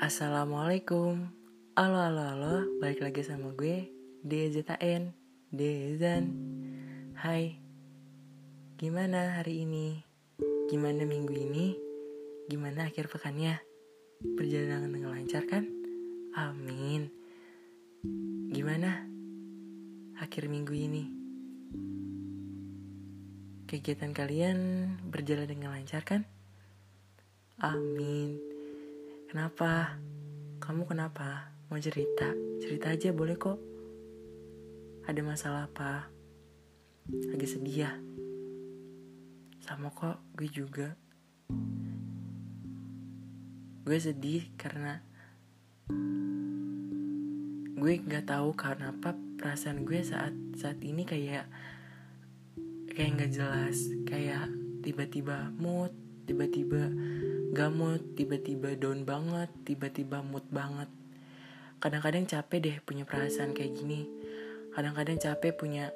Assalamualaikum Halo halo halo Balik lagi sama gue DZN Dezan Hai Gimana hari ini? Gimana minggu ini? Gimana akhir pekannya? Berjalan dengan lancar kan? Amin Gimana? Akhir minggu ini Kegiatan kalian berjalan dengan lancar kan? Amin Kenapa? Kamu kenapa? Mau cerita? Cerita aja boleh kok. Ada masalah apa? Lagi sedih ya? Sama kok, gue juga. Gue sedih karena gue nggak tahu kenapa perasaan gue saat saat ini kayak kayak nggak jelas, kayak tiba-tiba mood, tiba-tiba mood, tiba-tiba down banget, tiba-tiba mood banget. Kadang-kadang capek deh punya perasaan kayak gini. Kadang-kadang capek punya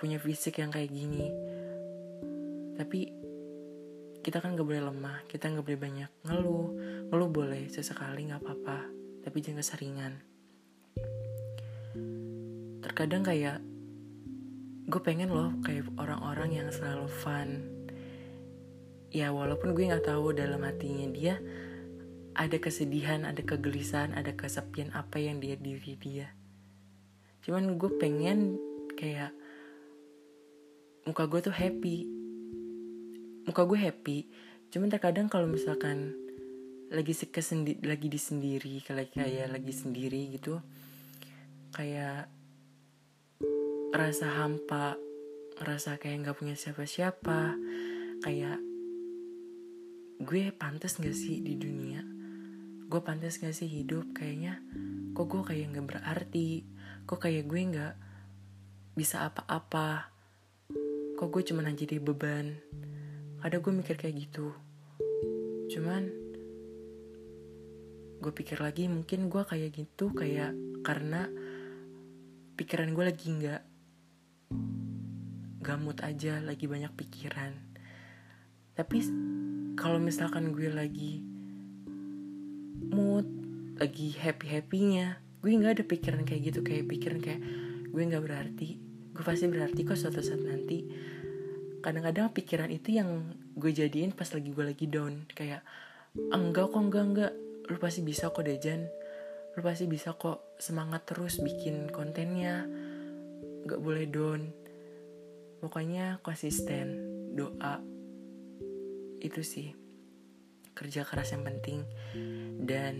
punya fisik yang kayak gini. Tapi kita kan gak boleh lemah, kita gak boleh banyak ngeluh. Ngeluh boleh sesekali gak apa-apa, tapi jangan keseringan. Terkadang kayak gue pengen loh kayak orang-orang yang selalu fun, ya walaupun gue nggak tahu dalam hatinya dia ada kesedihan, ada kegelisahan, ada kesepian apa yang dia diri dia. Cuman gue pengen kayak muka gue tuh happy. Muka gue happy. Cuman terkadang kalau misalkan lagi kesendi lagi di sendiri, kayak kayak lagi sendiri gitu, kayak rasa hampa, ngerasa kayak nggak punya siapa-siapa, kayak gue pantas gak sih di dunia? Gue pantas gak sih hidup? Kayaknya kok gue kayak gak berarti? Kok kayak gue gak bisa apa-apa? Kok gue cuma jadi beban? Ada gue mikir kayak gitu. Cuman gue pikir lagi mungkin gue kayak gitu kayak karena pikiran gue lagi nggak gamut aja lagi banyak pikiran. Tapi kalau misalkan gue lagi mood lagi happy happynya gue nggak ada pikiran kayak gitu kayak pikiran kayak gue nggak berarti gue pasti berarti kok suatu saat nanti. Kadang-kadang pikiran itu yang gue jadiin pas lagi gue lagi down kayak enggak kok enggak enggak lu pasti bisa kok Dejan. Lu pasti bisa kok semangat terus bikin kontennya. Nggak boleh down. Pokoknya konsisten doa itu sih. Kerja keras yang penting. Dan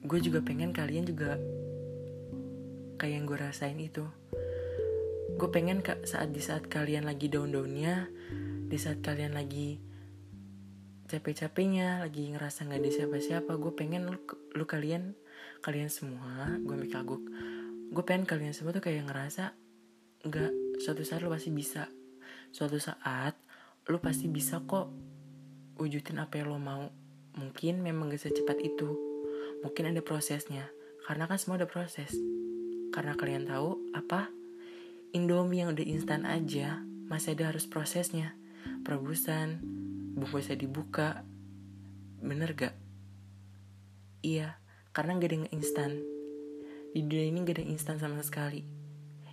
gue juga pengen kalian juga kayak yang gue rasain itu. Gue pengen saat di saat kalian lagi down downnya di saat kalian lagi capek-capeknya lagi ngerasa nggak ada siapa-siapa gue pengen lu, lu kalian kalian semua gue mikir gue gue pengen kalian semua tuh kayak ngerasa nggak suatu saat lu pasti bisa. Suatu saat lu pasti bisa kok wujudin apa yang lo mau. Mungkin memang gak secepat itu. Mungkin ada prosesnya. Karena kan semua ada proses. Karena kalian tahu apa? Indomie yang udah instan aja masih ada harus prosesnya. Perebusan, bungkusnya dibuka. Bener gak? Iya, karena gak ada yang instan. Di dunia ini gak ada yang instan sama sekali.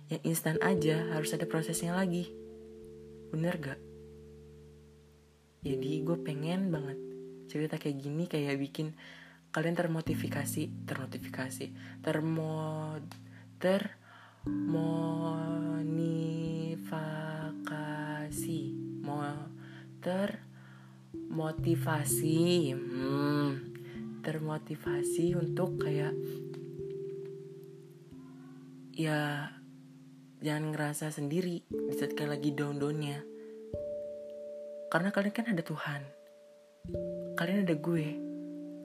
Yang instan aja harus ada prosesnya lagi. Bener gak? Jadi gue pengen banget cerita kayak gini kayak bikin kalian termotivasi termotivasi termo termonivakasi mau termotivasi hmm, termotivasi untuk kayak ya jangan ngerasa sendiri di saat kalian lagi down downnya karena kalian kan ada Tuhan. Kalian ada gue.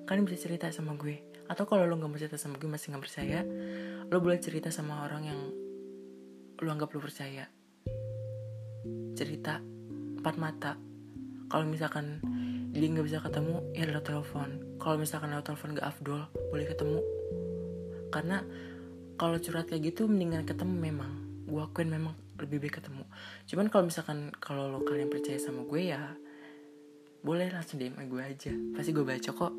Kalian bisa cerita sama gue. Atau kalau lo gak mau cerita sama gue masih gak percaya, lo boleh cerita sama orang yang lo anggap lo percaya. Cerita empat mata. Kalau misalkan dia nggak bisa ketemu, ya lewat telepon. Kalau misalkan lewat telepon gak afdol, boleh ketemu. Karena kalau curhat kayak gitu mendingan ketemu memang. Gue akuin memang lebih baik ketemu. Cuman kalau misalkan kalau lo kalian percaya sama gue ya boleh langsung DM gue aja. Pasti gue baca kok.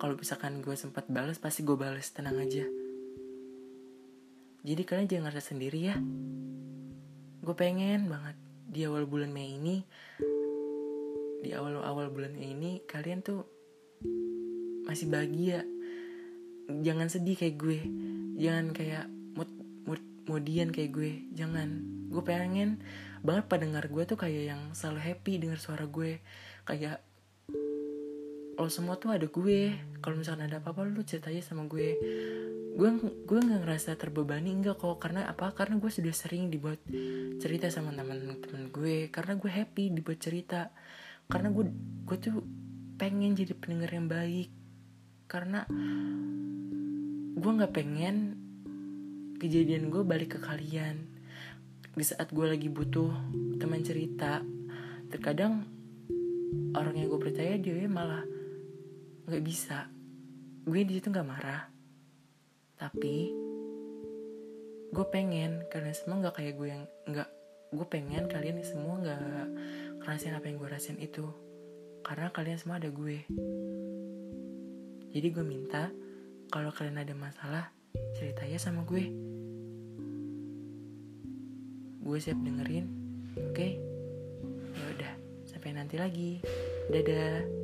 Kalau misalkan gue sempat balas pasti gue balas tenang aja. Jadi kalian jangan ngerasa sendiri ya. Gue pengen banget di awal bulan Mei ini di awal-awal bulan Mei ini kalian tuh masih bahagia. Jangan sedih kayak gue. Jangan kayak moodian kayak gue jangan. Gue pengen banget pendengar gue tuh kayak yang selalu happy dengar suara gue. Kayak lo semua tuh ada gue. Kalau misalkan ada apa-apa lu cerita aja sama gue. Gue gue nggak ngerasa terbebani enggak kok. Karena apa? Karena gue sudah sering dibuat cerita sama teman-teman gue. Karena gue happy dibuat cerita. Karena gue gue tuh pengen jadi pendengar yang baik. Karena gue nggak pengen kejadian gue balik ke kalian. Di saat gue lagi butuh teman cerita terkadang orang yang gue percaya dia malah nggak bisa. Gue di situ nggak marah. Tapi gue pengen kalian semua nggak kayak gue yang nggak gue pengen kalian semua nggak ngerasain apa yang gue rasain itu. Karena kalian semua ada gue. Jadi gue minta kalau kalian ada masalah ceritanya sama gue gue siap dengerin. Oke? Okay? ya udah sampai nanti lagi. Dadah